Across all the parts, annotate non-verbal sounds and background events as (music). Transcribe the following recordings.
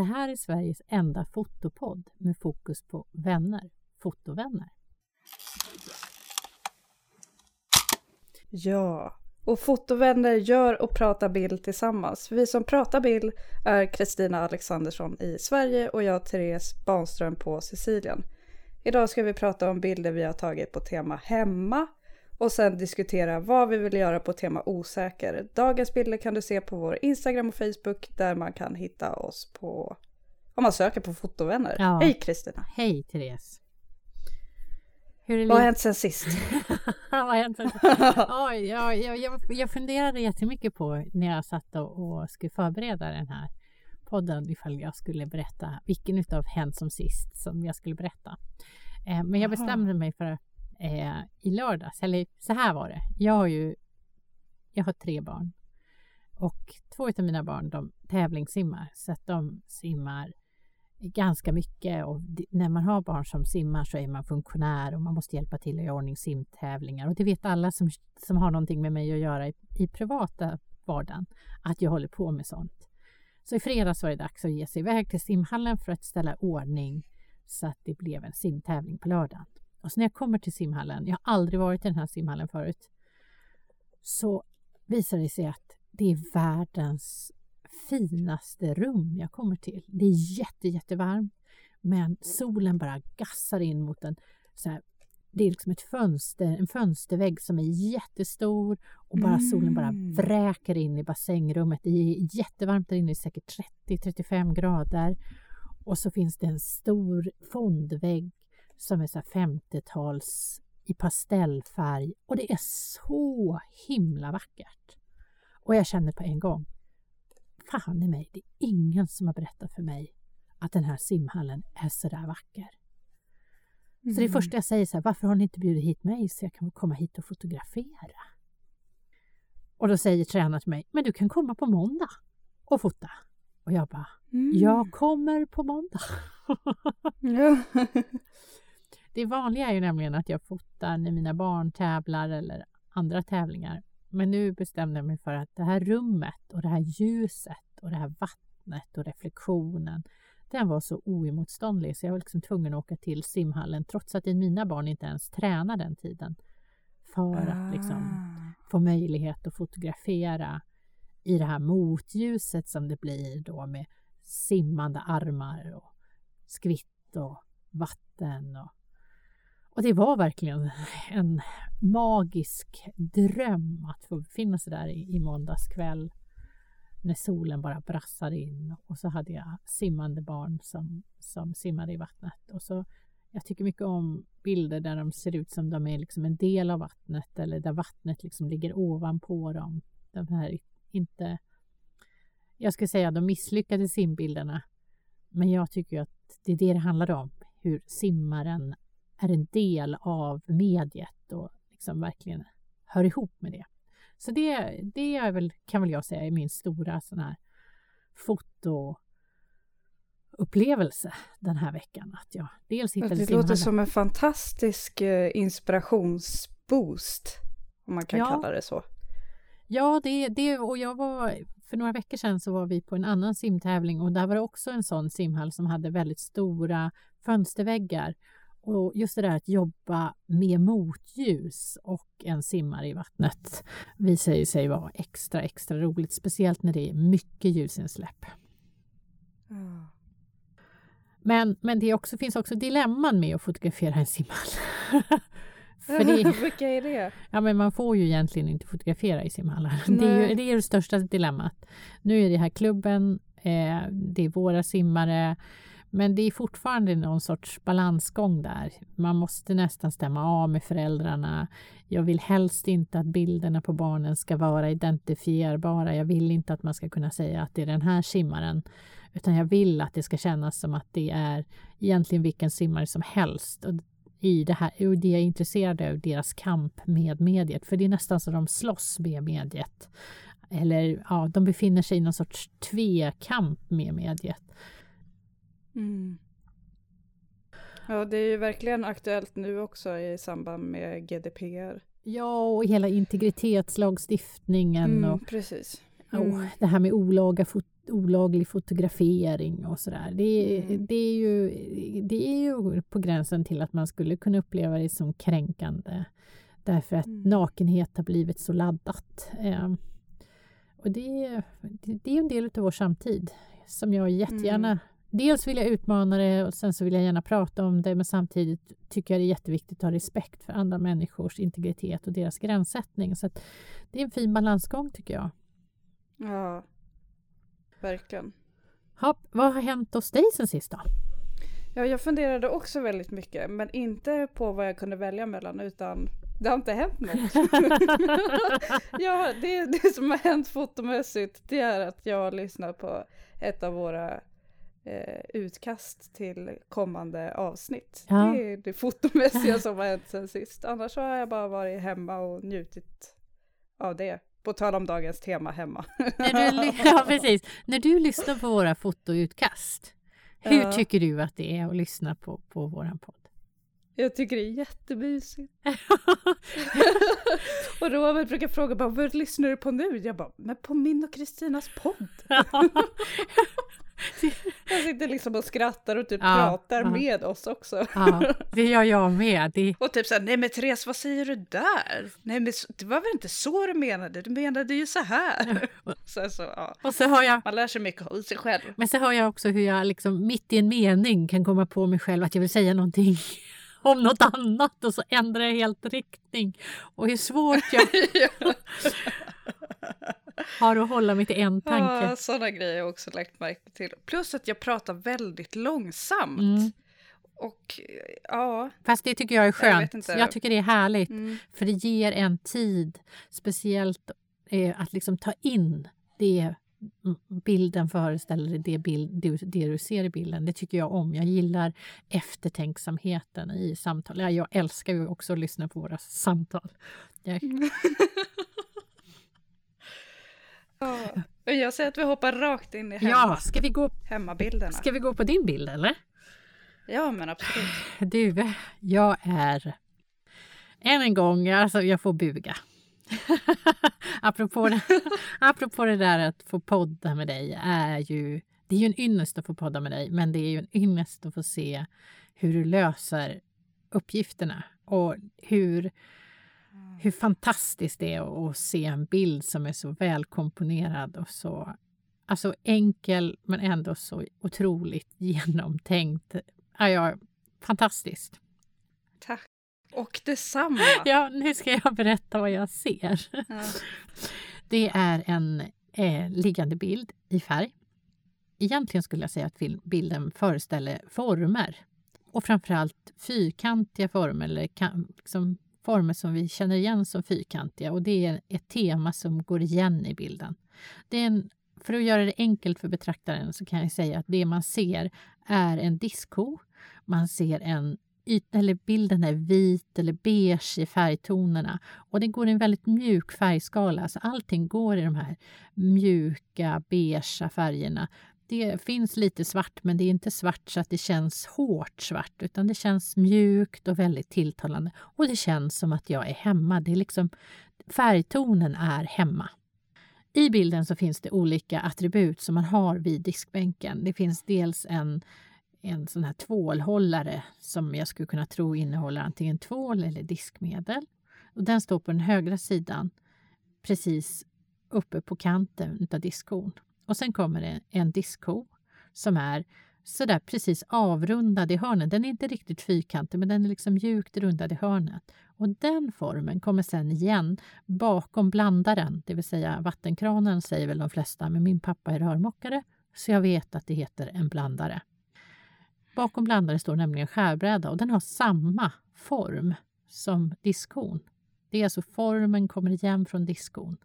det här är Sveriges enda fotopodd med fokus på vänner, fotovänner. Ja, och fotovänner gör och pratar bild tillsammans. Vi som pratar bild är Kristina Alexandersson i Sverige och jag Therese Banström på Sicilien. Idag ska vi prata om bilder vi har tagit på tema hemma och sen diskutera vad vi vill göra på tema osäker. Dagens bilder kan du se på vår Instagram och Facebook där man kan hitta oss på om man söker på fotovänner. Ja. Hej Kristina! Hej Therese! (laughs) Vad har hänt sen sist? (laughs) Vad har hänt sen oh, jag, jag, jag funderade jättemycket på när jag satt och, skulle förbereda den här podden ifall jag skulle berätta vilken utav Hänt som sist som jag skulle berätta. Eh, men jag bestämde mig för eh, i lördags, eller så här var det. Jag har ju jag har tre barn och två av mina barn de tävlingssimmar så att de simmar ganska mycket och när man har barn som simmar så är man funktionär och man måste hjälpa till att göra ordning simtävlingar och det vet alla som, som har någonting med mig att göra i, i privata vardagen att jag håller på med sånt. Så i fredags var det dags att ge sig iväg till simhallen för att ställa ordning så att det blev en simtävling på lördagen. Och så när jag kommer till simhallen, jag har aldrig varit i den här simhallen förut, så visar det sig att det är världens finaste rum jag kommer till. Det är jätte, jättevarmt men solen bara gassar in mot en så här, det är liksom ett fönster, en fönstervägg som är jättestor och bara mm. solen bara mm. vräker in i bassängrummet. Det är jättevarmt där inne, säkert 30-35 grader. Och så finns det en stor fondvägg som är så 50-tals i pastellfärg och det är så himla vackert. Och jag känner på en gång, fan i mig, det är ingen som har berättat för mig att den här simhallen är så där vacker. Mm. Så det första jag säger så här, varför har ni inte bjudit hit mig så jag kan komma hit och fotografera? Och då säger tränaren till mig, men du kan komma på måndag och fota. Och jag bara, mm. jag kommer på måndag. ja. (laughs) (laughs) det vanliga är ju nämligen att jag fotar när mina barn tävlar eller andra tävlingar. Men nu bestämde jag mig för att det här rummet och det här ljuset och det här vattnet och reflektionen den var så oemotståndlig så jag var liksom tvungen att åka till simhallen trots att mina barn inte ens tränar den tiden för att liksom ah. få möjlighet att fotografera i det här motljuset som det blir då med simmande armar och skvitt och vatten. Och, och det var verkligen en magisk dröm att få befinna sig där i, i måndags kväll när solen bara brassade in och så hade jag simmande barn som, som simmade i vattnet. Och så, jag tycker mycket om bilder där de ser ut som de är liksom en del av vattnet eller där vattnet liksom ligger ovanpå dem. De här inte... Jag skulle säga de misslyckade simbilderna. Men jag tycker att det är det det handlar om. Hur simmaren är en del av mediet och liksom verkligen hör ihop med det. Så det, det är väl, kan väl jag säga är min stora sån här fotoupplevelse den här veckan. Att jag dels hittade Det låter som en fantastisk eh, inspirationsboost, om man kan ja. kalla det så. Ja, det, det, och jag var, för några veckor sedan så var vi på en annan simtävling och där var det också en sån simhall som hade väldigt stora fönsterväggar. Och just det där att jobba med motljus och en simmare i vattnet visar ju sig vara extra, extra roligt, speciellt när det är mycket ljusinsläpp. Mm. Men, men det också, finns också dilemman med att fotografera en simhall. (laughs) För det, (laughs) Vilka är det? Ja, men man får ju egentligen inte fotografera i simhallar. (laughs) Det är, ju, det är det största dilemmat. Nu är det här klubben, eh, det är våra simmare, men det är fortfarande någon sorts balansgång där. Man måste nästan stämma av med föräldrarna. Jag vill helst inte att bilderna på barnen ska vara identifierbara. Jag vill inte att man ska kunna säga att det är den här simmaren. Utan jag vill att det ska kännas som att det är egentligen vilken simmare som helst. Och i det här, och det är intresserad av, deras kamp med mediet. För det är nästan så de slåss med mediet. Eller ja, de befinner sig i någon sorts tvekamp med mediet. Mm. Ja, det är ju verkligen aktuellt nu också i samband med GDPR. Ja, och hela integritetslagstiftningen. Mm, och, precis. Mm. Och det här med olaga fot olaglig fotografering och sådär. Det, Mm. det, är ju, det är ju på gränsen till att man skulle kunna uppleva det som kränkande därför att Mm. nakenhet har blivit så laddat. Eh, och det, det, det är en del av vår samtid som jag jättegärna Mm. Dels vill jag utmana det och sen så vill jag gärna prata om det men samtidigt tycker jag det är jätteviktigt att ha respekt för andra människors integritet och deras gränssättning. Så det är en fin balansgång tycker jag. Ja, verkligen. Hopp, vad har hänt hos dig sen sist då? Ja, jag funderade också väldigt mycket, men inte på vad jag kunde välja mellan, utan det har inte hänt något. (laughs) ja, det, det som har hänt fotomässigt, det är att jag har lyssnat på ett av våra eh, utkast till kommande avsnitt. Ja. Det är det fotomässiga som har hänt sen sist. Annars har jag bara varit hemma och njutit av det. På tal om dagens tema hemma. När du, (laughs) ja, precis. När du lyssnar på våra fotoutkast, hur Ja. tycker du att det är att lyssna på, på våran podd? Jag tycker det är jättemysigt. (laughs) och Robert brukar fråga bara, vad lyssnar du på nu? Jag bara, men på min och Kristinas podd. (laughs) (laughs) Jag sitter liksom och skrattar och typ Ja, pratar ja. med oss också. ja, det gör jag med. Det, Och typ såhär, nej men Therese vad säger du där? Nej men det var väl inte så du menade, du menade ju så här. (laughs) så, så, ja. och så har jag Man lär sig mycket om sig själv. Men så hör jag också hur jag liksom mitt i en mening kan komma på mig själv att jag vill säga någonting (laughs) om något annat och så ändrar jag helt riktning. Och hur svårt jag har att hålla mig till en tanke. Ja, sådana grejer har jag också lagt märke till. Plus att jag pratar väldigt långsamt. Mm. Och ja, Fast det tycker jag är Jag skönt. inte. Jag, tycker det är härligt. mm, För det ger en tid, speciellt eh, att liksom ta in det bilden föreställer, det, bild, det, det du ser i bilden. Det tycker jag om. Jag gillar eftertänksamheten i samtal. Ja, jag älskar ju också att lyssna på våra samtal. Jag, ja. (laughs) (laughs) Och jag säger att vi hoppar rakt in i hemma, ja, ska vi, gå, hemmabilderna. ska vi gå på din bild eller? Ja men absolut. Du, jag är... Än en gång, alltså jag får buga. (laughs) apropå, det, (laughs) apropå det där att få podda med dig är ju... Det är ju en ynnest att få podda med dig, men det är ju en ynnest att få se hur du löser uppgifterna och hur, hur fantastiskt det är att se en bild som är så välkomponerad och så alltså enkel men ändå så otroligt (laughs) genomtänkt. Ja, ja, fantastiskt. Tack. Och detsamma. (laughs) Ja, nu ska jag berätta vad jag ser. Ja. (laughs) Det är en eh, liggande bild i färg. Egentligen skulle jag säga att bilden föreställer former och framförallt fyrkantiga former eller kan, liksom former som vi känner igen som fyrkantiga och det är ett tema som går igen i bilden. Det är en, för att göra det enkelt för betraktaren så kan jag säga att det man ser är en diskho. Man ser en yta... eller bilden är vit eller beige i färgtonerna och det går i en väldigt mjuk färgskala. Så allting går i de här mjuka beigea färgerna. Det finns lite svart men det är inte svart så att det känns hårt svart utan det känns mjukt och väldigt tilltalande. Och det känns som att jag är hemma. Det är liksom, färgtonen är hemma. I bilden så finns det olika attribut som man har vid diskbänken. Det finns dels en, en sån här tvålhållare som jag skulle kunna tro innehåller antingen tvål eller diskmedel. Och den står på den högra sidan precis uppe på kanten av diskon. Och sen kommer det en diskho som är sådär precis avrundad i hörnet. Den är inte riktigt fyrkantig men den är liksom mjukt rundad i hörnet. Och den formen kommer sen igen bakom blandaren, det vill säga vattenkranen säger väl de flesta, men min pappa är rörmokare så jag vet att det heter en blandare. Bakom blandaren står nämligen skärbräda och den har samma form som diskon. Det är alltså formen kommer igen från diskon.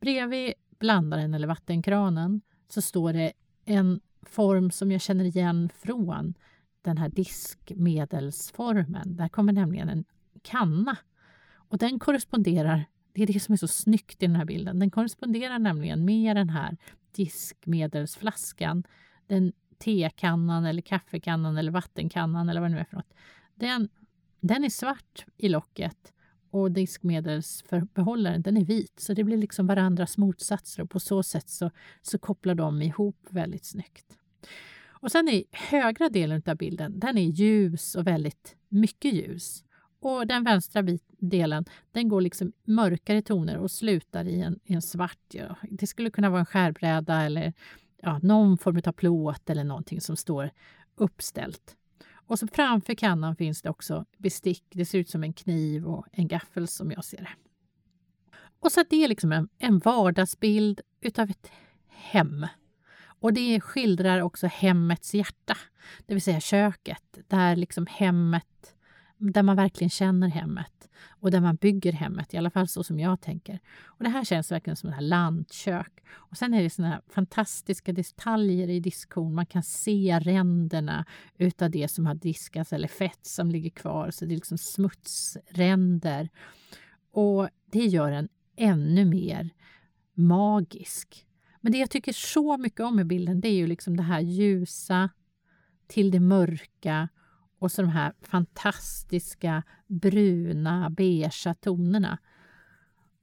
Bredvid blandaren eller vattenkranen så står det en form som jag känner igen från den här diskmedelsformen. Där kommer nämligen en kanna och den korresponderar, det är det som är så snyggt i den här bilden, den korresponderar nämligen med den här diskmedelsflaskan, den tekannan eller kaffekannan eller vattenkannan eller vad det nu är för något. Den, den är svart i locket och diskmedelsbehållaren den är vit. Så det blir liksom varandras motsatser och på så sätt så, så kopplar de ihop väldigt snyggt. Och sen i högra delen av bilden, den är ljus och väldigt mycket ljus. Och den vänstra delen den går liksom mörkare toner och slutar i en, i en svart. Ja. Det skulle kunna vara en skärbräda eller ja, någon form av plåt eller någonting som står uppställt. Och så framför kannan finns det också bestick. Det ser ut som en kniv och en gaffel som jag ser det. Och så det är liksom en, en vardagsbild utav ett hem. Och det skildrar också hemmets hjärta, det vill säga köket, där liksom hemmet, där man verkligen känner hemmet och där man bygger hemmet, i alla fall så som jag tänker. Och Det här känns verkligen som ett lantkök. Och sen är det såna här fantastiska detaljer i diskhon. Man kan se ränderna utav det som har diskats eller fett som ligger kvar. Så det är liksom smutsränder. Och det gör en ännu mer magisk. Men det jag tycker så mycket om i bilden det är ju liksom det här ljusa till det mörka och så de här fantastiska bruna, beigea tonerna.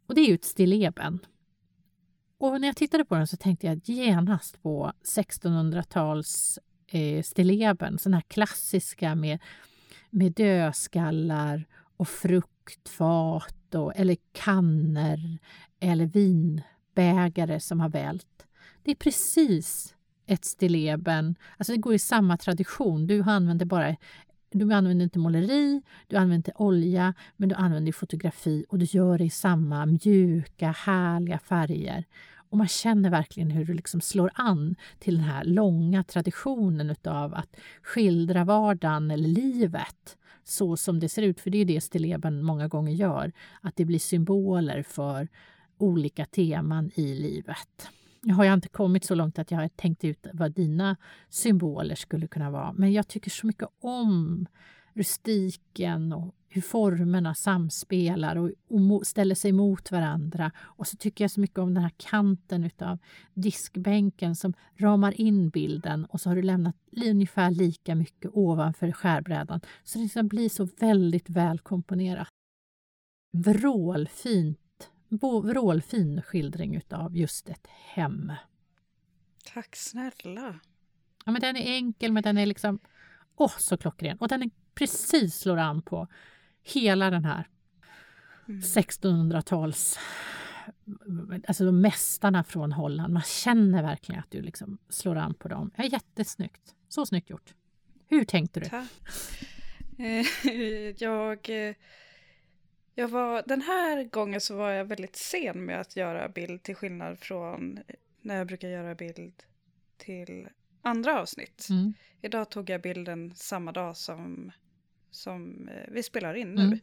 Och det är ju ett stilleben. Och när jag tittade på den så tänkte jag genast på 1600-tals eh, stilleben, sådana här klassiska med, med dödskallar och fruktfat och, eller kannor eller vinbägare som har vält. Det är precis ett stilleben. Alltså det går i samma tradition. Du använder bara du använder inte måleri, du använder inte olja, men du använder fotografi och du gör det i samma mjuka, härliga färger. Och man känner verkligen hur du liksom slår an till den här långa traditionen av att skildra vardagen eller livet så som det ser ut. För det är det stilleben många gånger gör, att det blir symboler för olika teman i livet. Nu har jag inte kommit så långt att jag har tänkt ut vad dina symboler skulle kunna vara. Men jag tycker så mycket om rustiken och hur formerna samspelar och, och ställer sig mot varandra. Och så tycker jag så mycket om den här kanten utav diskbänken som ramar in bilden och så har du lämnat ungefär lika mycket ovanför skärbrädan. Så det liksom blir så väldigt välkomponerat. Vrålfint vrålfin skildring av just ett hem. Tack snälla. Ja, men den är enkel men den är liksom åh, så klockren. Och den är precis slår an på hela den här mm. 1600-tals alltså de mästarna från Holland. Man känner verkligen att du liksom slår an på dem. Ja, jättesnyggt. Så snyggt gjort. Hur tänkte du? Tack. Eh, (laughs) jag eh, jag var, den här gången så var jag väldigt sen med att göra bild till skillnad från när jag brukar göra bild till andra avsnitt. Mm. Idag tog jag bilden samma dag som, som eh, vi spelar in nu. Mm.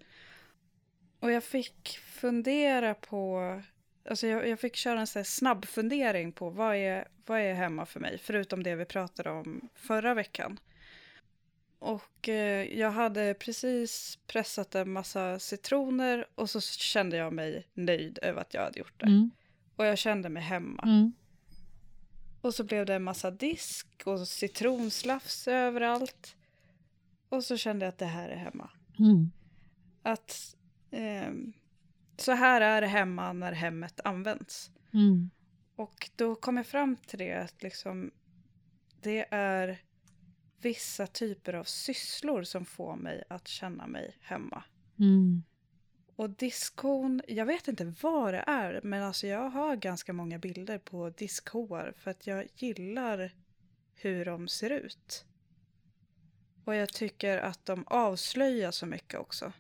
Och jag fick fundera på, alltså jag, jag fick köra en sån snabb fundering på vad är, vad är hemma för mig, förutom det vi pratade om förra veckan. Och eh, jag hade precis pressat en massa citroner och så kände jag mig nöjd över att jag hade gjort det. Mm. Och jag kände mig hemma. Mm. Och så blev det en massa disk och citronslafs överallt. Och så kände jag att det här är hemma. Mm. Att eh, så här är det hemma när hemmet används. Mm. Och då kom jag fram till det att liksom det är vissa typer av sysslor som får mig att känna mig hemma. Mm. Och diskon, jag vet inte vad det är, men alltså jag har ganska många bilder på diskhoar för att jag gillar hur de ser ut. Och jag tycker att de avslöjar så mycket också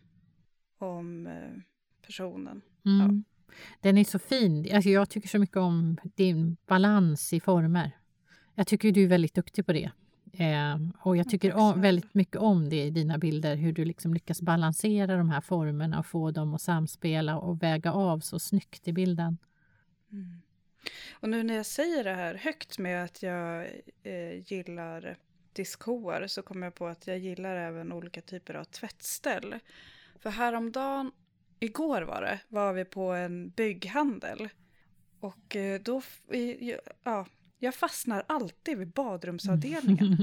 om eh, personen. Mm. Ja. Den är så fin. Alltså jag tycker så mycket om din balans i former. Jag tycker du är väldigt duktig på det. Eh, och jag tycker om, väldigt mycket om det i dina bilder, hur du liksom lyckas balansera de här formerna och få dem att samspela och väga av så snyggt i bilden. Mm. Och nu när jag säger det här högt med att jag eh, gillar diskhoar så kommer jag på att jag gillar även olika typer av tvättställ. För häromdagen, igår var det, var vi på en bygghandel. Och eh, då, ja, jag fastnar alltid vid badrumsavdelningen.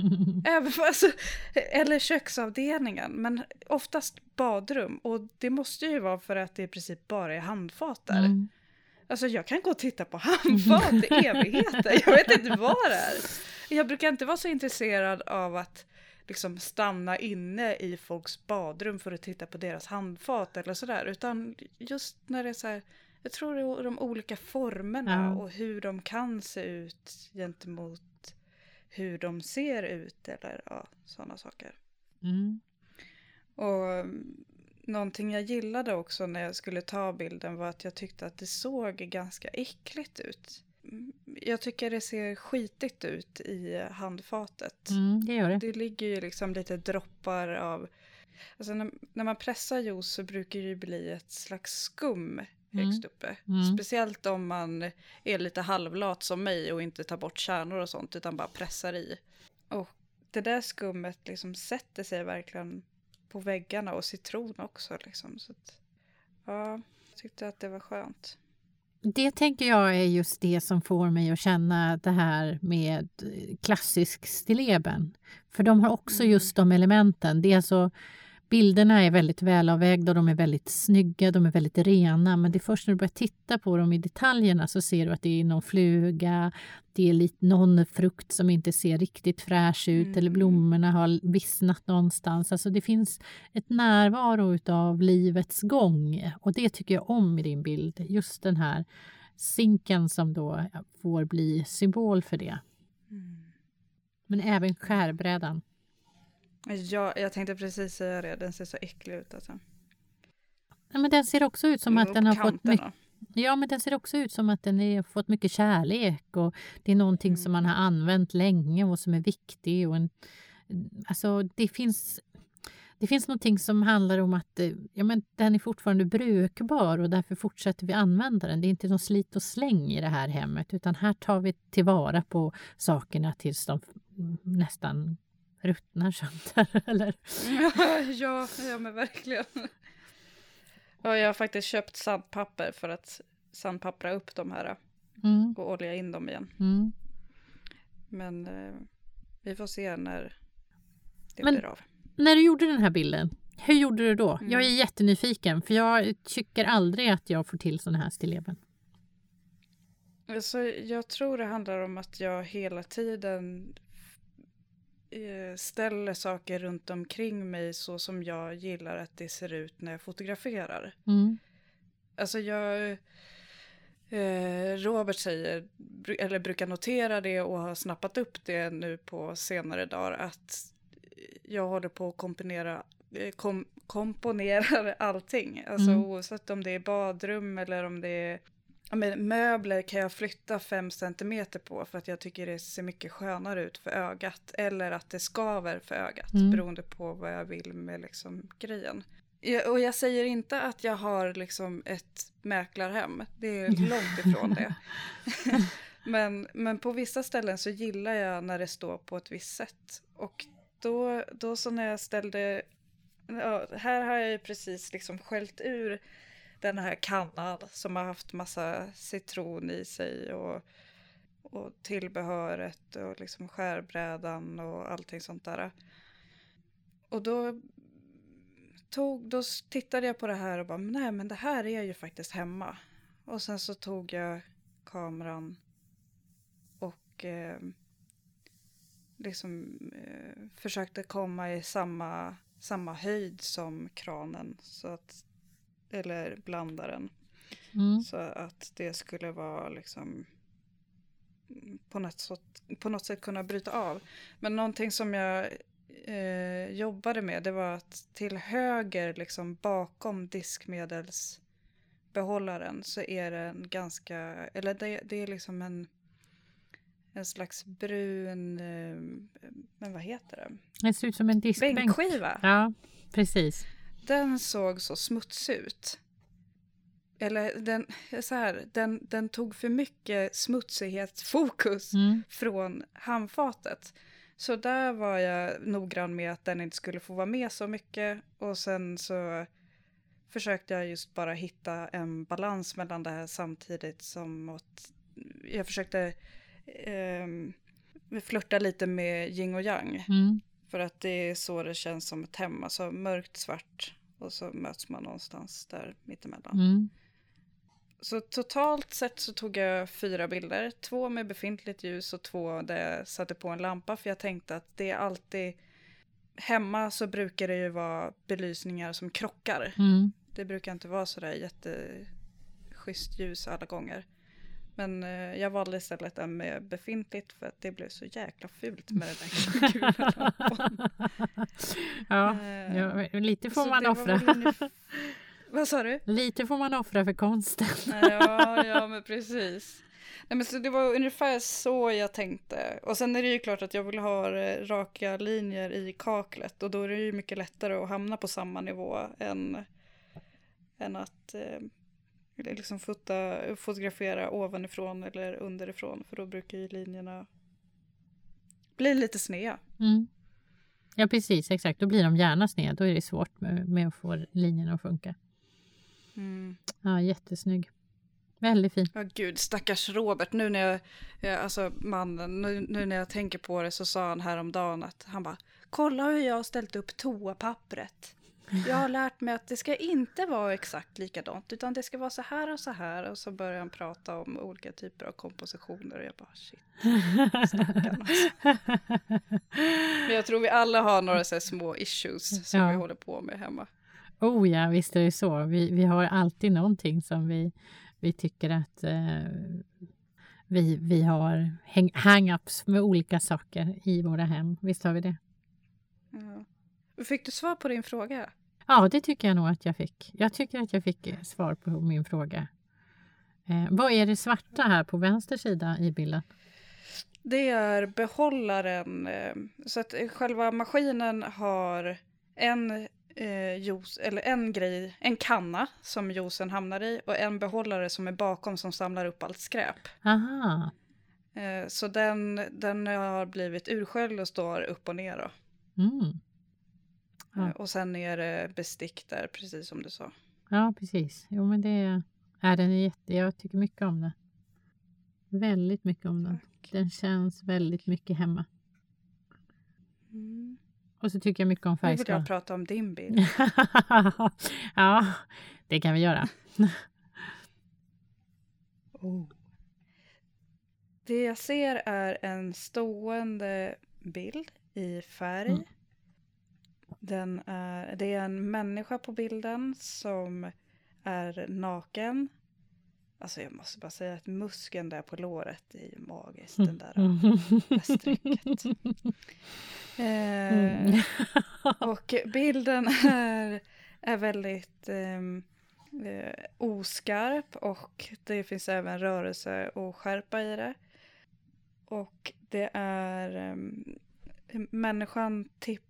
(laughs) Även, alltså, eller köksavdelningen, men oftast badrum. Och det måste ju vara för att det i princip bara är handfat där. Mm. Alltså jag kan gå och titta på handfat i evigheter. Jag vet inte vad det är. Jag brukar inte vara så intresserad av att liksom stanna inne i folks badrum för att titta på deras handfat eller sådär. Utan just när det är så här, jag tror det är de olika formerna ja. och hur de kan se ut gentemot hur de ser ut eller ja, sådana saker. Mm. Och mm, någonting jag gillade också när jag skulle ta bilden var att jag tyckte att det såg ganska äckligt ut. Mm, jag tycker det ser skitigt ut i handfatet. Mm, det gör det. Det ligger ju liksom lite droppar av... Alltså när, när man pressar juice så brukar det ju bli ett slags skum. Högst uppe. Mm. Speciellt om man är lite halvlat som mig och inte tar bort kärnor och sånt utan bara pressar i. Och det där skummet liksom sätter sig verkligen på väggarna och citron också. Liksom. Så att, ja, jag tyckte att det var skönt. Det tänker jag är just det som får mig att känna det här med klassisk stilleben. För de har också mm. just de elementen. Det är alltså Bilderna är väldigt välavvägda, de är väldigt snygga, de är väldigt rena. Men det är först när du börjar titta på dem i detaljerna så ser du att det är någon fluga, det är lite, någon frukt som inte ser riktigt fräsch ut mm. eller blommorna har vissnat någonstans. Alltså det finns ett närvaro av livets gång och det tycker jag om i din bild. Just den här sinken som då får bli symbol för det. Mm. Men även skärbrädan. Ja, jag tänkte precis säga det. Den ser så äcklig ut alltså. Ja, men den ser också ut som att den har fått mycket... Ja, men den ser också ut som att den har fått mycket kärlek och det är någonting mm. som man har använt länge och som är viktig. Och en, alltså, det finns det finns någonting som handlar om att ja, men den är fortfarande brukbar och därför fortsätter vi använda den. Det är inte någon slit och släng i det här hemmet utan här tar vi tillvara på sakerna tills de nästan ruttnar sönder. (laughs) Eller? (laughs) ja, ja, men verkligen. Ja, jag har faktiskt köpt sandpapper för att sandpappra upp de här mm. och olja in dem igen. Mm. Men eh, vi får se när det men, blir av. När du gjorde den här bilden, hur gjorde du då? Mm. Jag är jättenyfiken för jag tycker aldrig att jag får till sådana här stilleben. Alltså, jag tror det handlar om att jag hela tiden Eh, ställer saker runt omkring mig så som jag gillar att det ser ut när jag fotograferar. Mm. Alltså jag... Eh, Robert säger, eller brukar notera det och har snappat upp det nu på senare dagar att jag håller på att komponera, eh, kom, komponerar (laughs) allting. Alltså mm. oavsett om det är badrum eller om det är men möbler kan jag flytta fem centimeter på för att jag tycker det ser mycket skönare ut för ögat. Eller att det skaver för ögat mm. beroende på vad jag vill med liksom grejen. Jag, och jag säger inte att jag har liksom ett mäklarhem. Det är (laughs) långt ifrån det. (laughs) men, men på vissa ställen så gillar jag när det står på ett visst sätt. Och då, då så när jag ställde... Ja, här har jag ju precis liksom skällt ur den här kannan som har haft massa citron i sig och, och tillbehöret och liksom skärbrädan och allting sånt där. Och då, tog, då tittade jag på det här och bara, nej men det här är ju faktiskt hemma. Och sen så tog jag kameran och eh, liksom eh, försökte komma i samma, samma höjd som kranen. Så att eller blandaren. Mm. Så att det skulle vara liksom på något, sätt, på något sätt kunna bryta av. Men någonting som jag eh, jobbade med det var att till höger liksom bakom diskmedelsbehållaren så är det en ganska, eller det, det är liksom en en slags brun, eh, men vad heter det? Det ser ut som en diskbänk. Bänkskiva. Ja, precis den såg så smutsig ut. Eller den, så här, den, den tog för mycket smutsighetsfokus mm. från handfatet. Så där var jag noggrann med att den inte skulle få vara med så mycket. Och sen så försökte jag just bara hitta en balans mellan det här samtidigt som att jag försökte eh, flörta lite med yin och yang. Mm. För att det är så det känns som ett hem, alltså mörkt, svart och så möts man någonstans där mittemellan. Mm. Så totalt sett så tog jag fyra bilder, två med befintligt ljus och två där jag satte på en lampa för jag tänkte att det är alltid, hemma så brukar det ju vara belysningar som krockar. Mm. Det brukar inte vara sådär jätteschysst ljus alla gånger. Men eh, jag valde istället en med befintligt för att det blev så jäkla fult med den där gula (laughs) ja, Eh, ja, lite får man det offra. (laughs) Vad sa du? Lite får man offra för konsten. (laughs) Ja, ja men precis. Nej, men så det var ungefär så jag tänkte. Och sen är det ju klart att jag vill ha eh, raka linjer i kaklet och då är det ju mycket lättare att hamna på samma nivå än, än att eh, liksom fota, fotografera ovanifrån eller underifrån för då brukar ju linjerna bli lite sneda. Mm. Ja, precis. Exakt. Då blir de gärna sned. Då är det svårt med, med att få linjerna att funka. Ja, jättesnygg. Väldigt fin. Ja gud, stackars Robert. Nu när jag, jag alltså mannen, nu, nu när jag tänker på det så sa han häromdagen att han bara Kolla hur jag har ställt upp toapappret. Jag har lärt mig att det ska inte vara exakt likadant utan det ska vara så här och så här. Och så börjar han prata om olika typer av kompositioner och jag bara shit. stackarn, alltså. (laughs) Men jag tror vi alla har några så små issues som Ja. vi håller på med hemma. Oh ja, visst är det så. Vi, vi har alltid någonting som vi, vi tycker att eh, vi, vi har hang- hang-ups med olika saker i våra hem. Visst har vi det? Ja. Fick du svar på din fråga? Ja, det tycker jag nog att jag fick. Jag tycker att jag fick eh, svar på min fråga. Eh, vad är det svarta här på vänster sida i bilden? Det är behållaren. eh, Så att eh, själva maskinen har en eh, juice, eller en grej, en kanna som juicen hamnar i och en behållare som är bakom som samlar upp allt skräp. Aha, Eh, Så den, den har blivit ursköljd och står upp och ner då. mm. Ja. Eh, Och sen är det bestick där, precis som du sa. ja precis. Jo, men det är, ja, den är jätte, jag tycker mycket om den. Väldigt mycket om den. Tack. Den känns väldigt mycket hemma. Mm. Och så tycker jag mycket om Nu vill jag prata om din bild. (laughs) ja, det kan vi göra. (laughs) Oh. Det jag ser är en stående bild i färg. Mm. Den är, det är en människa på bilden som är naken. Alltså jag måste bara säga att muskeln där på låret är ju magiskt. Den där. Eh, (laughs) Mm. och bilden är, är väldigt ehm, eh, oskarp och det finns även rörelse och skärpa i det. Och det är um, människan tipp,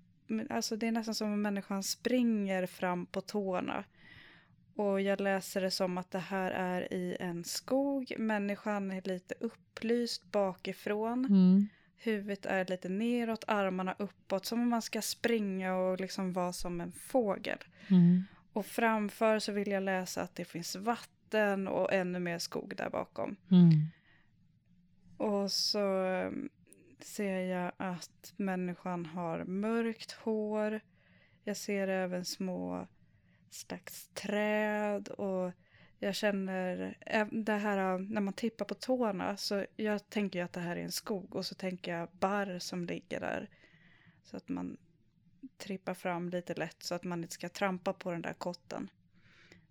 alltså det är nästan som om människan springer fram på tårna. Och jag läser det som att det här är i en skog. Människan är lite upplyst bakifrån. Mm. Huvudet är lite neråt, armarna uppåt. Som om man ska springa och liksom vara som en fågel. Mm. Och framför så vill jag läsa att det finns vatten och ännu mer skog där bakom. Mm. Och så ser jag att människan har mörkt hår. Jag ser även små slags träd och jag känner det här när man tippar på tårna så jag tänker att det här är en skog och så tänker jag barr som ligger där. Så att man trippar fram lite lätt så att man inte ska trampa på den där kotten.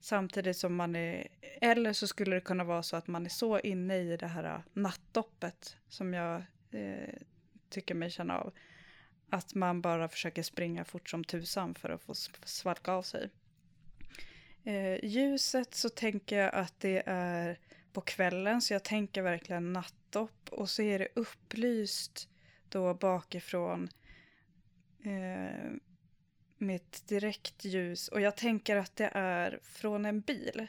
Samtidigt som man är, eller så skulle det kunna vara så att man är så inne i det här nattdoppet som jag eh, tycker mig känna av. Att man bara försöker springa fort som tusan för att få svalka av sig. Eh, ljuset så tänker jag att det är på kvällen så jag tänker verkligen nattdopp och så är det upplyst då bakifrån eh, med ett direkt ljus och jag tänker att det är från en bil.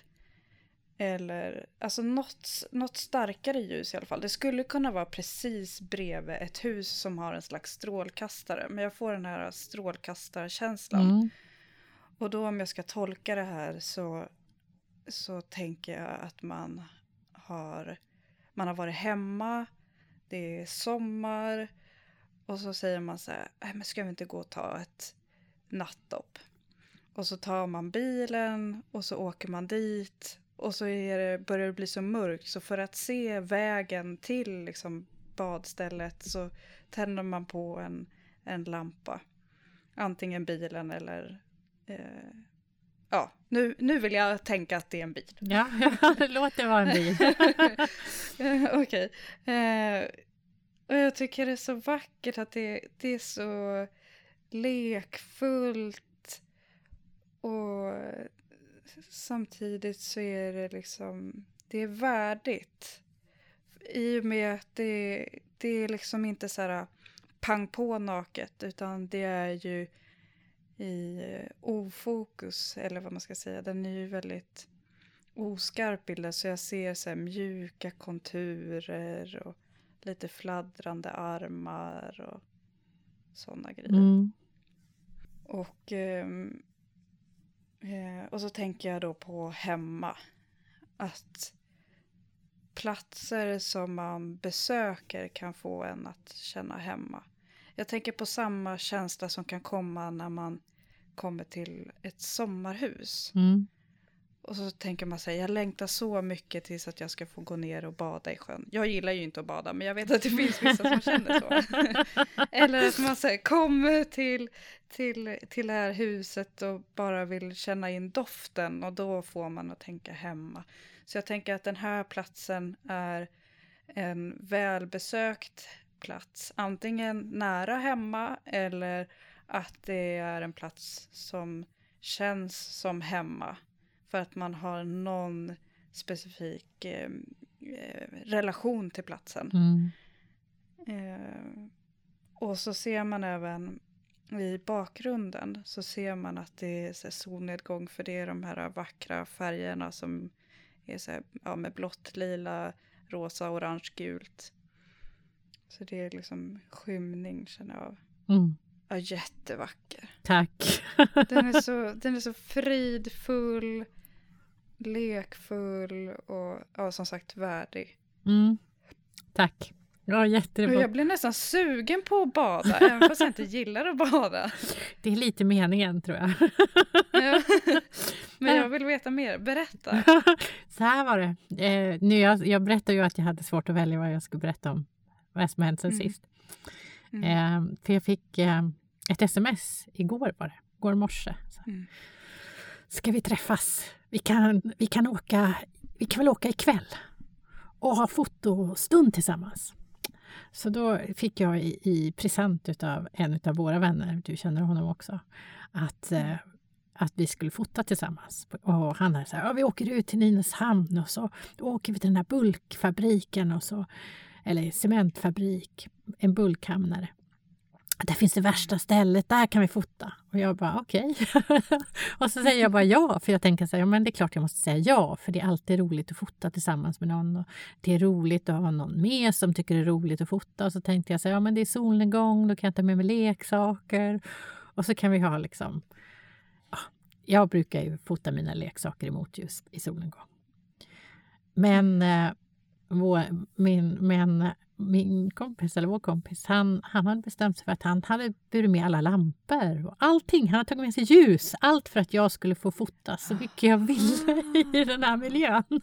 Eller alltså något, något starkare ljus i alla fall. Det skulle kunna vara precis bredvid ett hus som har en slags strålkastare. Men jag får den här strålkastarkänslan. Mm. Och då om jag ska tolka det här så, så tänker jag att man har, man har varit hemma. det är sommar och så säger man så här, "Nej, men ska vi inte gå och ta ett nattdopp? Och så tar man bilen och så åker man dit och så är det, börjar det bli så mörkt så för att se vägen till liksom badstället så tänder man på en, en lampa. Antingen bilen eller... Eh, ja, nu, nu vill jag tänka att det är en bil. Ja, låt (laughs) det vara en bil. (laughs) Okej. Eh, och jag tycker det är så vackert att det, det är så lekfullt. Och samtidigt så är det liksom, det är värdigt. I och med att det, det är liksom inte så här pang på naket utan det är ju i eh, ofokus eller vad man ska säga. Den är ju väldigt oskarp bilden så jag ser så mjuka konturer och lite fladdrande armar och sådana grejer. Mm. Och, ehm, eh, och så tänker jag då på hemma. Att platser som man besöker kan få en att känna hemma. Jag tänker på samma känsla som kan komma när man kommer till ett sommarhus. Mm. Och så tänker man sig, jag längtar så mycket tills att jag ska få gå ner och bada i sjön. Jag gillar ju inte att bada, men jag vet att det finns vissa som känner så. (laughs) Eller att man säger, kommer till, till, till det här huset och bara vill känna in doften och då får man att tänka hemma. Så jag tänker att den här platsen är en välbesökt plats. Antingen nära hemma eller att det är en plats som känns som hemma. För att man har någon specifik eh, eh, relation till platsen. Mm. Eh, och så ser man även i bakgrunden så ser man att det är solnedgång för det är de här vackra färgerna som är så här, ja, med blått, lila, rosa, orange, gult. Så det är liksom skymning känner jag av. Mm. Ja, jättevacker. Tack. Den är (laughs) så, den är så fridfull, lekfull och ja, som sagt värdig. Mm. Tack. Ja, jättebra. jag blir nästan sugen på att bada, även fast jag inte (laughs) gillar att bada. Det är lite meningen tror jag. Ja. (laughs) Men jag vill veta mer, berätta. (laughs) Så här var det. Eh, nu jag, jag berättade ju att jag hade svårt att välja vad jag skulle berätta om. Vad som hänt sen Mm. sist. Mm. Eh, för jag fick eh, ett sms igår var det. Igår morse. Så. Mm. Ska vi träffas? Vi kan, vi kan åka. Vi kan väl åka ikväll och ha fotostund tillsammans. Så då fick jag i, i present av en av våra vänner, du känner honom också, att, eh, att vi skulle fota tillsammans. Och han hade så här, ja, vi åker ut till Nynäshamn och så åker vi till den här bulkfabriken och så, eller cementfabrik, en bulkhamnare. Där finns det värsta stället, där kan vi fota. Och jag bara okej. (laughs) och så säger jag bara ja, för jag tänker så här, ja, men det är klart jag måste säga ja, för det är alltid roligt att fota tillsammans med någon. Och det är roligt att ha någon med som tycker det är roligt att fota. Och så tänkte jag så här, ja men det är solnedgång, då kan jag ta med mig leksaker. Och så kan vi ha liksom, ja, jag brukar ju fota mina leksaker i motljus i solnedgång. Men eh, vår, min, men min kompis, eller vår kompis, han, han hade bestämt sig för att han hade burit med alla lampor och allting. Han hade tagit med sig ljus, allt för att jag skulle få fota så mycket jag ville (laughs) i den här miljön. (laughs)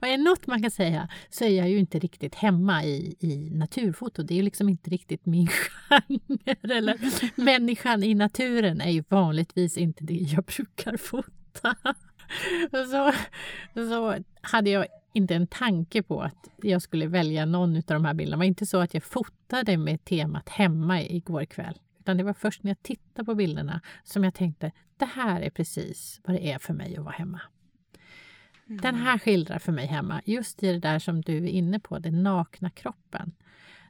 och är något man kan säga så är jag ju inte riktigt hemma i, i naturfoto. Det är ju liksom inte riktigt min (laughs) genre. Eller människan i naturen är ju vanligtvis inte det jag brukar fota. Så, så hade jag inte en tanke på att jag skulle välja någon av de här bilderna. Det var inte så att jag fotade med temat hemma igår kväll. Utan det var först när jag tittade på bilderna som jag tänkte det här är precis vad det är för mig att vara hemma. Den här skildrar för mig hemma just i det där som du är inne på, den nakna kroppen.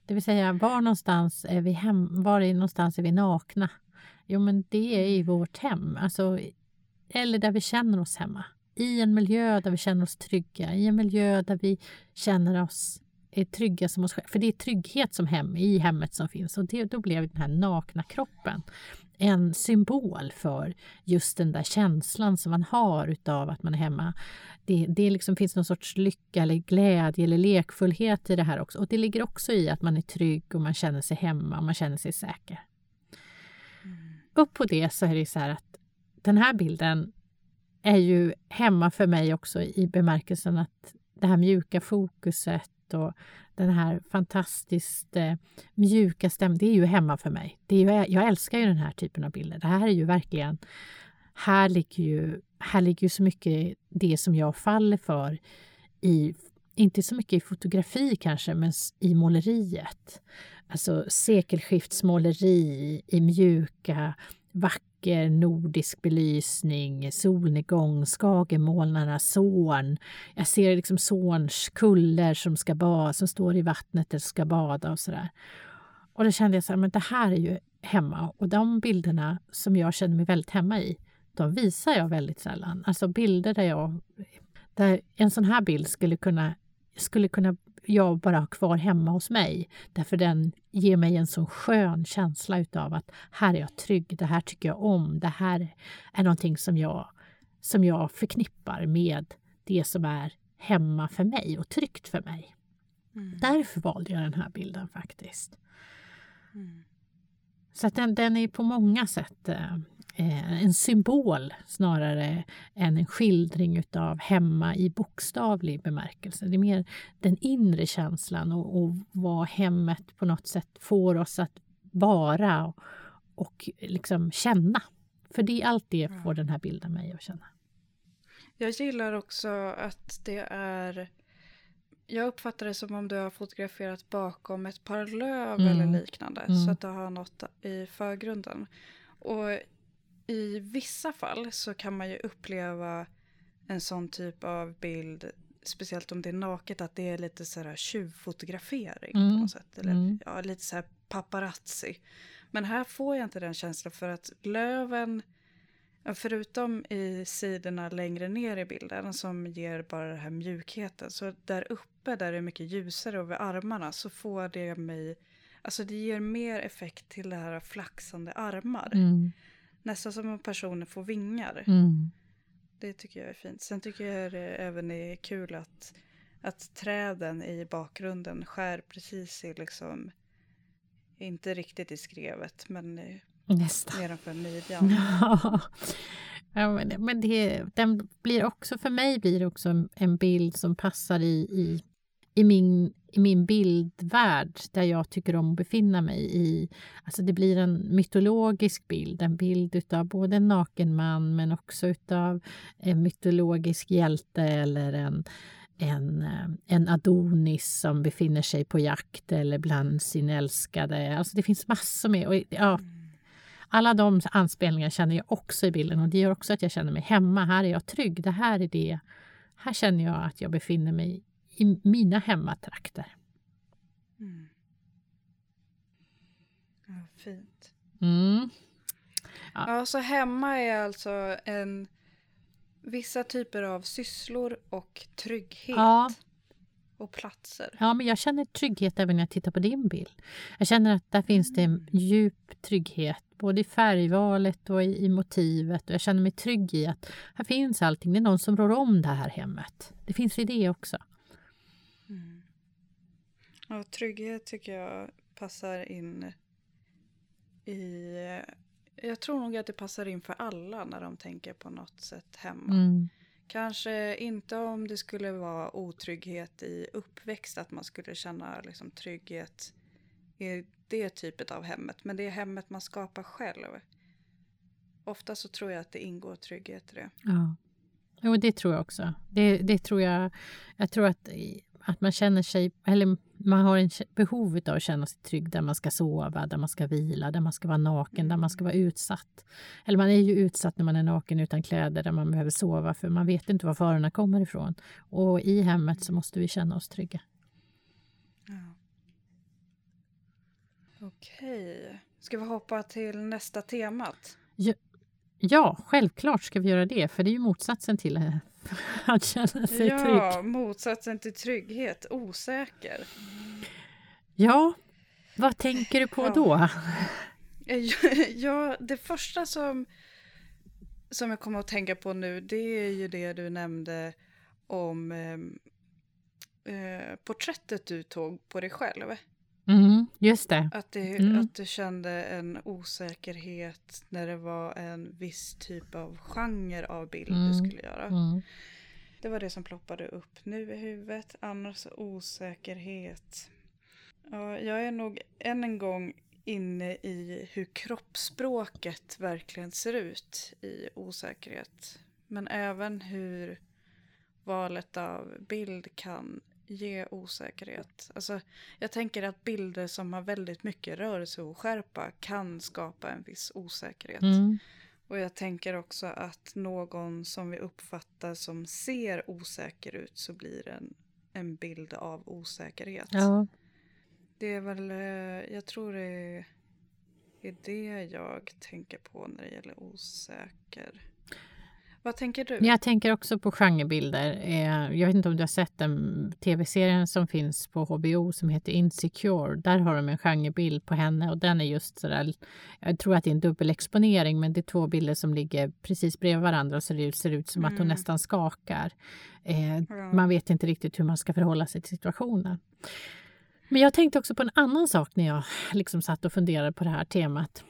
Det vill säga var någonstans är vi, hem, var är någonstans är vi nakna? Jo men det är i vårt hem, alltså, eller där vi känner oss hemma i en miljö där vi känner oss trygga, i en miljö där vi känner oss är trygga som oss själva. För det är trygghet som hem, i hemmet som finns och det, då blev den här nakna kroppen en symbol för just den där känslan som man har utav att man är hemma. Det, det liksom finns någon sorts lycka eller glädje eller lekfullhet i det här också. Och det ligger också i att man är trygg och man känner sig hemma och man känner sig säker. Mm. Upp på det så är det så här att den här bilden är ju hemma för mig också i bemärkelsen att det här mjuka fokuset och den här fantastiskt eh, mjuka stämningen, det är ju hemma för mig. Det är ju, jag älskar ju den här typen av bilder. Det här är ju verkligen... Här ligger ju, här ligger ju så mycket det som jag faller för i inte så mycket i fotografi kanske, men i måleriet. Alltså sekelskiftsmåleri i mjuka, vackra mycket nordisk belysning, solnedgång, skagenmolnarna, Sån. Jag ser liksom Såns kuller som, ska bada, som står i vattnet och ska bada och sådär. Och då kände jag att det här är ju hemma och de bilderna som jag känner mig väldigt hemma i, de visar jag väldigt sällan. Alltså bilder där jag där en sån här bild skulle kunna, skulle kunna jag bara ha kvar hemma hos mig. Därför den ger mig en så skön känsla utav att här är jag trygg, det här tycker jag om, det här är någonting som jag, som jag förknippar med det som är hemma för mig och tryggt för mig. Mm. Därför valde jag den här bilden faktiskt. Mm. Så att den, den är på många sätt Eh, en symbol snarare än en skildring av hemma i bokstavlig bemärkelse. Det är mer den inre känslan och, och vad hemmet på något sätt får oss att vara och, och liksom känna. För det är allt det får den här bilden mig att känna. Jag gillar också att det är jag uppfattar det som om du har fotograferat bakom ett par löv mm. eller liknande. Mm. Så att du har något i förgrunden. Och i vissa fall så kan man ju uppleva en sån typ av bild, speciellt om det är naket, att det är lite så här tjuvfotografering mm. på något sätt. Eller mm. ja, lite så här paparazzi. Men här får jag inte den känslan för att löven, förutom i sidorna längre ner i bilden som ger bara den här mjukheten, så där uppe där det är mycket ljusare över armarna så får det mig, alltså det ger mer effekt till det här flaxande armar. Mm. Nästan som om personen får vingar. Mm. Det tycker jag är fint. Sen tycker jag det även är kul att, att träden i bakgrunden skär precis i liksom, inte riktigt i skrevet, men Nästan. nedanför midjan. (laughs) Ja. men men det, den blir också, för mig blir det också en bild som passar i, i, i min i min bildvärld där jag tycker om att befinna mig i. Alltså det blir en mytologisk bild, en bild av både en naken man men också av en mytologisk hjälte eller en, en, eh, en Adonis som befinner sig på jakt eller bland sin älskade. Alltså det finns massor med. Och, ja, alla de anspelningar känner jag också i bilden och det gör också att jag känner mig hemma. Här är jag trygg. Det här är det. Här känner jag att jag befinner mig i mina hemmatrakter. Mm. Ja, fint. Mm. Ja. ja, så hemma är alltså en vissa typer av sysslor och trygghet. Ja. Och platser. Ja, men jag känner trygghet även när jag tittar på din bild. Jag känner att där finns det en mm. djup trygghet både i färgvalet och i, i, motivet. Och jag känner mig trygg i att här finns allting. Det är någon som rår om det här hemmet. Det finns i det också. Mm. Ja, trygghet tycker jag passar in i... Jag tror nog att det passar in för alla när de tänker på något sätt hemma. Mm. Kanske inte om det skulle vara otrygghet i uppväxt, att man skulle känna liksom trygghet i det typet av hemmet. Men det är hemmet man skapar själv. Ofta så tror jag att det ingår trygghet i det. Ja, jo, det tror jag också. Det, det tror jag. Jag tror att att man känner sig, eller man har en behov av att känna sig trygg där man ska sova, där man ska vila, där man ska vara naken, där man ska vara utsatt. Eller man är ju utsatt när man är naken utan kläder, där man behöver sova för man vet inte var farorna kommer ifrån. Och i hemmet så måste vi känna oss trygga. Ja. Okej. Ska vi hoppa till nästa temat? Ja, Ja, självklart ska vi göra det, för det är ju motsatsen till eh, (laughs) att känna sig ja, trygg. Ja, motsatsen till trygghet, osäker. Ja, vad tänker du på ja. då? (laughs) Ja, det första som, som jag kommer att tänka på nu, det är ju det du nämnde om eh, eh, porträttet du tog på dig själv. Mm, just det. Att, det, Mm. att du kände en osäkerhet när det var en viss typ av genre av bild Mm. du skulle göra. Mm. Det var det som ploppade upp nu i huvudet. Annars osäkerhet. Ja, jag är nog än en gång inne i hur kroppsspråket verkligen ser ut i osäkerhet. Men även hur valet av bild kan ge osäkerhet. Alltså, jag tänker att bilder som har väldigt mycket rörelseoskärpa kan skapa en viss osäkerhet. Mm. Och jag tänker också att någon som vi uppfattar som ser osäker ut så blir en, en bild av osäkerhet. Ja. Det är väl, eh, jag tror det är, är det jag tänker på när det gäller osäker. Vad tänker du? Jag tänker också på genrebilder. Eh, Jag vet inte om du har sett den tv-serien som finns på HBO som heter Insecure. Där har de en genrebild på henne och den är just sådär. Jag tror att det är en dubbelexponering men det är två bilder som ligger precis bredvid varandra så det ser ut som att hon Mm. nästan skakar. Eh. Man vet inte riktigt hur man ska förhålla sig till situationen. Men jag tänkte också på en annan sak när jag liksom satt och funderade på det här temat.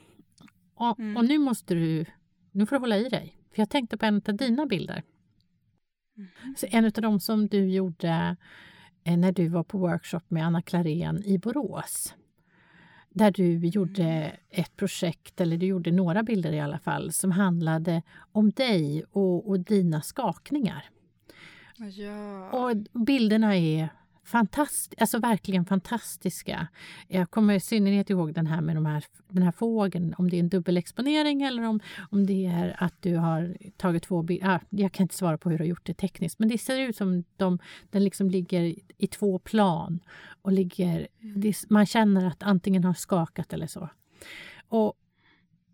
Och, Mm. och nu måste du, nu får du hålla i dig. För jag tänkte på en av dina bilder. Mhm. Så en av dem som du gjorde eh, när du var på workshop med Anna Klarén i Borås. Där du gjorde ett projekt, eller du gjorde några bilder i alla fall, som handlade om dig och, och dina skakningar. Ja. Och bilderna är fantastiska, alltså verkligen fantastiska. Jag kommer i synnerhet ihåg den här med de här, den här fågeln, om det är en dubbelexponering eller om, om det är att du har tagit två bilder. Ah, jag kan inte svara på hur du har gjort det tekniskt, men det ser ut som de, den liksom ligger i två plan och ligger, det, man känner att antingen har skakat eller så. Och,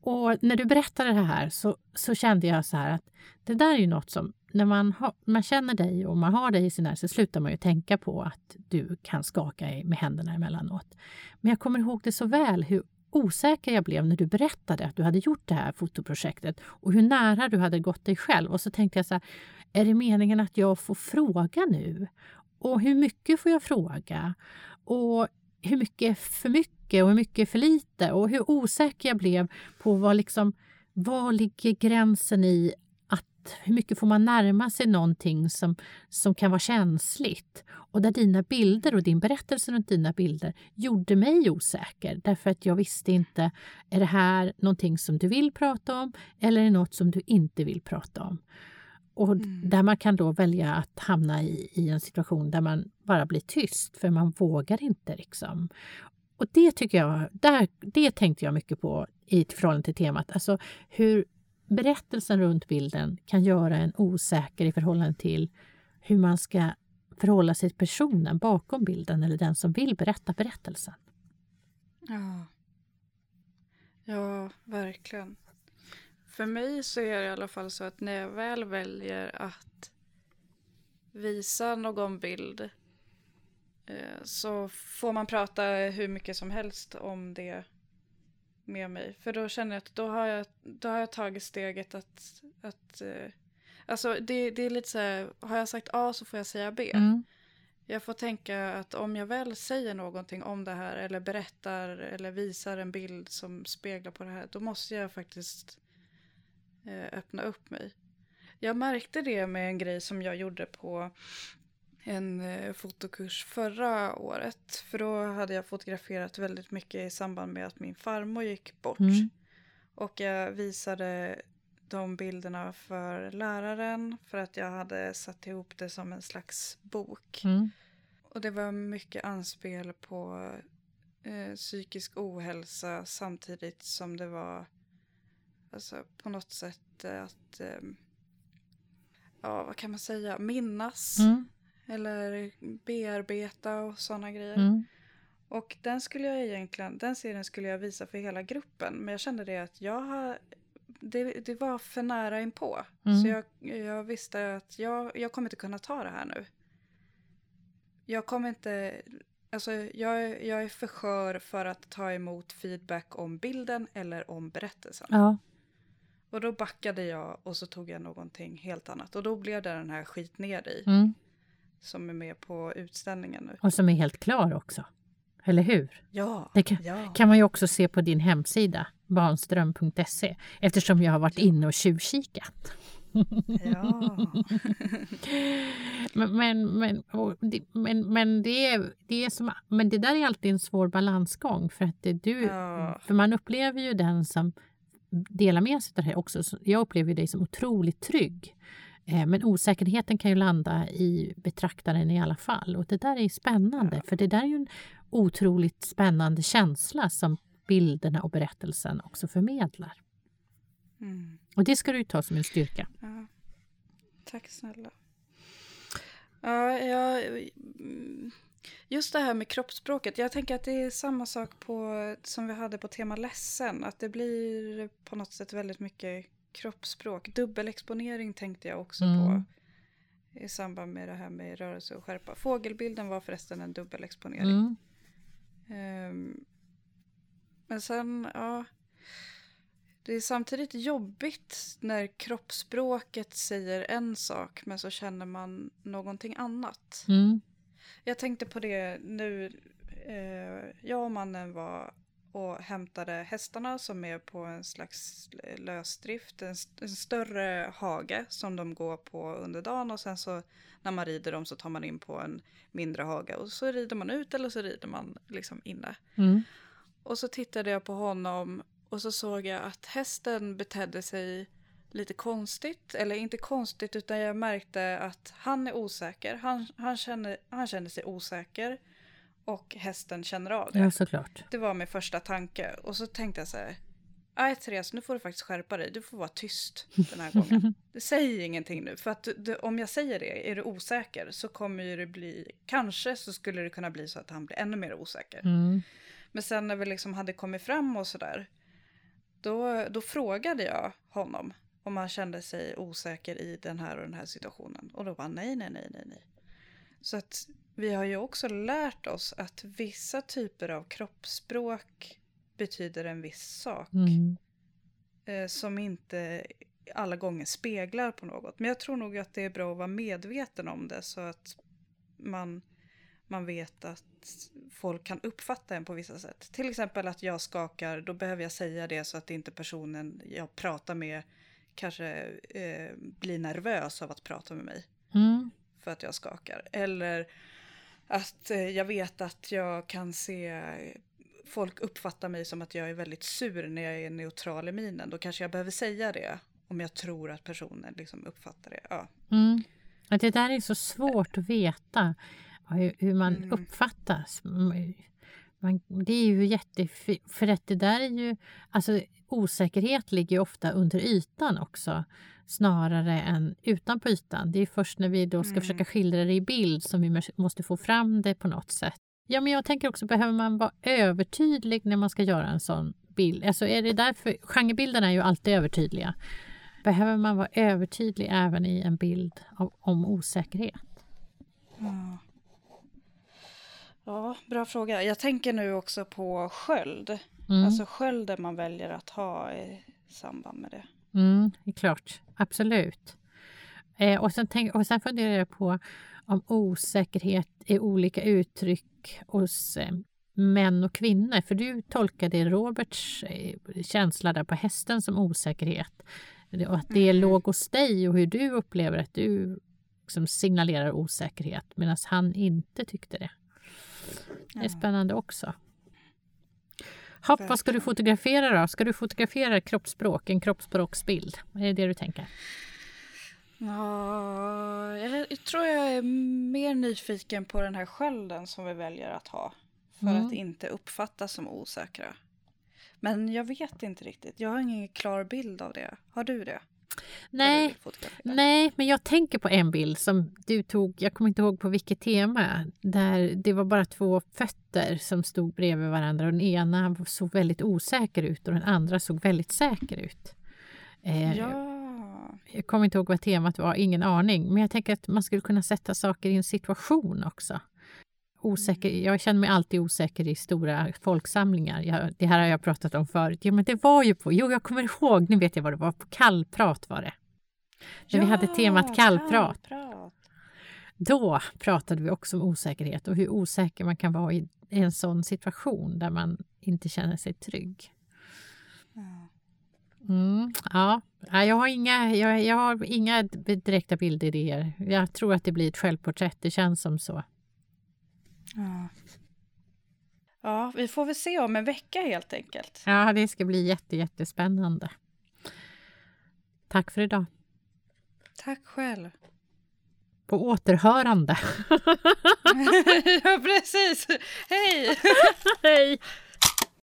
och när du berättade det här så, så kände jag så här att det där är ju något som när man, har, man känner dig och man har dig i sin närhet så slutar man ju tänka på att du kan skaka med händerna emellanåt. Men jag kommer ihåg det så väl hur osäker jag blev när du berättade att du hade gjort det här fotoprojektet och hur nära du hade gått dig själv. Och så tänkte jag så här, är det meningen att jag får fråga nu? Och hur mycket får jag fråga? Och hur mycket är för mycket och hur mycket är för lite? Och hur osäker jag blev på vad liksom, var ligger gränsen i hur mycket får man närma sig någonting som, som kan vara känsligt? Och där dina bilder och din berättelse runt dina bilder gjorde mig osäker därför att jag visste inte, är det här någonting som du vill prata om eller är det något som du inte vill prata om? Och Mm. där man kan då välja att hamna i, i en situation där man bara blir tyst för man vågar inte liksom. Och det tycker jag, där, det tänkte jag mycket på i förhållande till temat. Alltså hur berättelsen runt bilden kan göra en osäker i förhållande till hur man ska förhålla sig till personen bakom bilden eller den som vill berätta berättelsen. Ja. Ja, verkligen. För mig så är det i alla fall så att när jag väl väljer att visa någon bild eh, så får man prata hur mycket som helst om det med mig. För då känner jag att då har jag, då har jag tagit steget att... att eh, alltså det, det är lite så här, har jag sagt A så får jag säga B. Mm. Jag får tänka att om jag väl säger någonting om det här eller berättar eller visar en bild som speglar på det här, då måste jag faktiskt eh, öppna upp mig. Jag märkte det med en grej som jag gjorde på en eh, fotokurs förra året. För då hade jag fotograferat väldigt mycket i samband med att min farmor gick bort. Mm. Och jag visade de bilderna för läraren för att jag hade satt ihop det som en slags bok. Mm. Och det var mycket anspel på eh, psykisk ohälsa samtidigt som det var alltså, på något sätt att, eh, ja vad kan man säga, minnas Mm. Eller bearbeta och sådana grejer. Mm. Och den skulle jag egentligen, den serien skulle jag visa för hela gruppen. Men jag kände det att jag har det, det var för nära inpå. Mm. Så jag, jag visste att jag, jag kommer inte kunna ta det här nu. Jag kommer inte, alltså jag, jag är för skör för att ta emot feedback om bilden eller om berättelsen. Ja. Och då backade jag och så tog jag någonting helt annat. Och då blev det den här skit ner dig Mm. Som är med på utställningen nu. Och som är helt klar också. Eller hur? Ja, Det kan, ja. kan man ju också se på din hemsida, barnström.se, eftersom jag har varit inne och tjuvkikat. ja. (laughs) Men, men, men, det, men, men, det är, det är som, men det där är alltid en svår balansgång för att det, du, Ja. för man upplever ju den som delar med sig av det här också. Så Jag upplever dig som otroligt trygg. Eh, Men osäkerheten kan ju landa i betraktaren i alla fall. Och det där är spännande, Ja. för det där är ju en otroligt spännande känsla som bilderna och berättelsen också förmedlar. Mm. Och det ska du ju ta som en styrka. Ja. Tack snälla. Ja, jag, just det här med kroppsspråket. Jag tänker att det är samma sak på, som vi hade på tema ledsen. Att det blir på något sätt väldigt mycket kroppsspråk. Dubbelexponering tänkte jag också Mm. på. I samband med det här med rörelse och skärpa. Fågelbilden var förresten en dubbelexponering. Mm. Ehm, men sen, ja. Det är samtidigt jobbigt när kroppsspråket säger en sak men så känner man någonting annat. Mm. Jag tänkte på det nu. Eh, jag och mannen var och hämtade hästarna som är på en slags lösdrift. En, st- en större hage som de går på under dagen och sen så när man rider dem så tar man in på en mindre hage och så rider man ut eller så rider man liksom inne. Mm. Och så tittade jag på honom och så såg jag att hästen betedde sig lite konstigt. Eller inte konstigt utan jag märkte att han är osäker. Han, han, känner, han känner sig osäker. Och hästen känner av det. Ja, såklart. Det var min första tanke. Och så tänkte jag så här. Nej Therese, nu får du faktiskt skärpa dig. Du får vara tyst den här gången. (laughs) Det säger ingenting nu. För att du, om jag säger det, är du osäker så kommer ju det bli... Kanske så skulle det kunna bli så att han blir ännu mer osäker. Mm. Men sen när vi liksom hade kommit fram och sådär, då, då frågade jag honom om han kände sig osäker i den här och den här situationen. Och då var han nej, nej, nej, nej, nej. Så att vi har ju också lärt oss att vissa typer av kroppsspråk betyder en viss sak. Mm. Eh, som inte alla gånger speglar på något. Men jag tror nog att det är bra att vara medveten om det så att man, man vet att folk kan uppfatta en på vissa sätt. Till exempel att jag skakar, då behöver jag säga det så att inte personen jag pratar med kanske eh, blir nervös av att prata med mig Mm. För att jag skakar. Eller att eh, jag vet att jag kan se folk uppfattar mig som att jag är väldigt sur när jag är neutral i minen. Då kanske jag behöver säga det om jag tror att personen liksom uppfattar det. Ja. Mm. Att det där är så svårt att veta hur, hur man Mm. uppfattas. Mm. Man, det är ju jättefint, för att det där är ju... Alltså osäkerhet ligger ju ofta under ytan också snarare än utanpå ytan. Det är först när vi då ska Mm. försöka skildra det i bild som vi mås- måste få fram det på något sätt. Ja, men jag tänker också, behöver man vara övertydlig när man ska göra en sån bild? Alltså är det därför, genrebilderna är ju alltid övertydliga. Behöver man vara övertydlig även i en bild av, om osäkerhet? Ja. ja, bra fråga. Jag tänker nu också på sköld. Mm. Alltså skölden man väljer att ha i samband med det. Mm, det är klart, absolut. Eh, och, sen tänk, och sen funderar jag på om osäkerhet är olika uttryck hos eh, män och kvinnor. För du tolkade Roberts eh, känsla där på hästen som osäkerhet. Och att det Mm. låg hos dig och hur du upplever att du liksom signalerar osäkerhet medan han inte tyckte det. Det är spännande också. Hopp, vad ska du fotografera då? Ska du fotografera kroppsspråk, en kroppsspråksbild? Är det det du tänker? Ja, jag jag tror jag är mer nyfiken på den här skölden som vi väljer att ha. För Mm. att inte uppfattas som osäkra. Men jag vet inte riktigt. Jag har ingen klar bild av det. Har du det? Nej, nej, men jag tänker på en bild som du tog, jag kommer inte ihåg på vilket tema, där det var bara två fötter som stod bredvid varandra och den ena såg väldigt osäker ut och den andra såg väldigt säker ut. Eh, Ja. Jag kommer inte ihåg vad temat var, ingen aning. Men jag tänker att man skulle kunna sätta saker i en situation också. Osäker, jag känner mig alltid osäker i stora folksamlingar. Jag, det här har jag pratat om förut. Jo, men det var ju på, jo jag kommer ihåg, nu vet jag vad det var, på kallprat var det. När vi hade temat kallprat. kallprat. Då pratade vi också om osäkerhet och hur osäker man kan vara i en sån situation där man inte känner sig trygg. Ja. Mm, ja, jag har, inga, jag, jag har inga direkta bildidéer. Jag tror att det blir ett självporträtt, det känns som så. Ja. ja, vi får väl se om en vecka helt enkelt. Ja, det ska bli jätte, jättespännande. Tack för idag. Tack själv. På återhörande. (laughs) ja, precis. Hej! (laughs) Hej!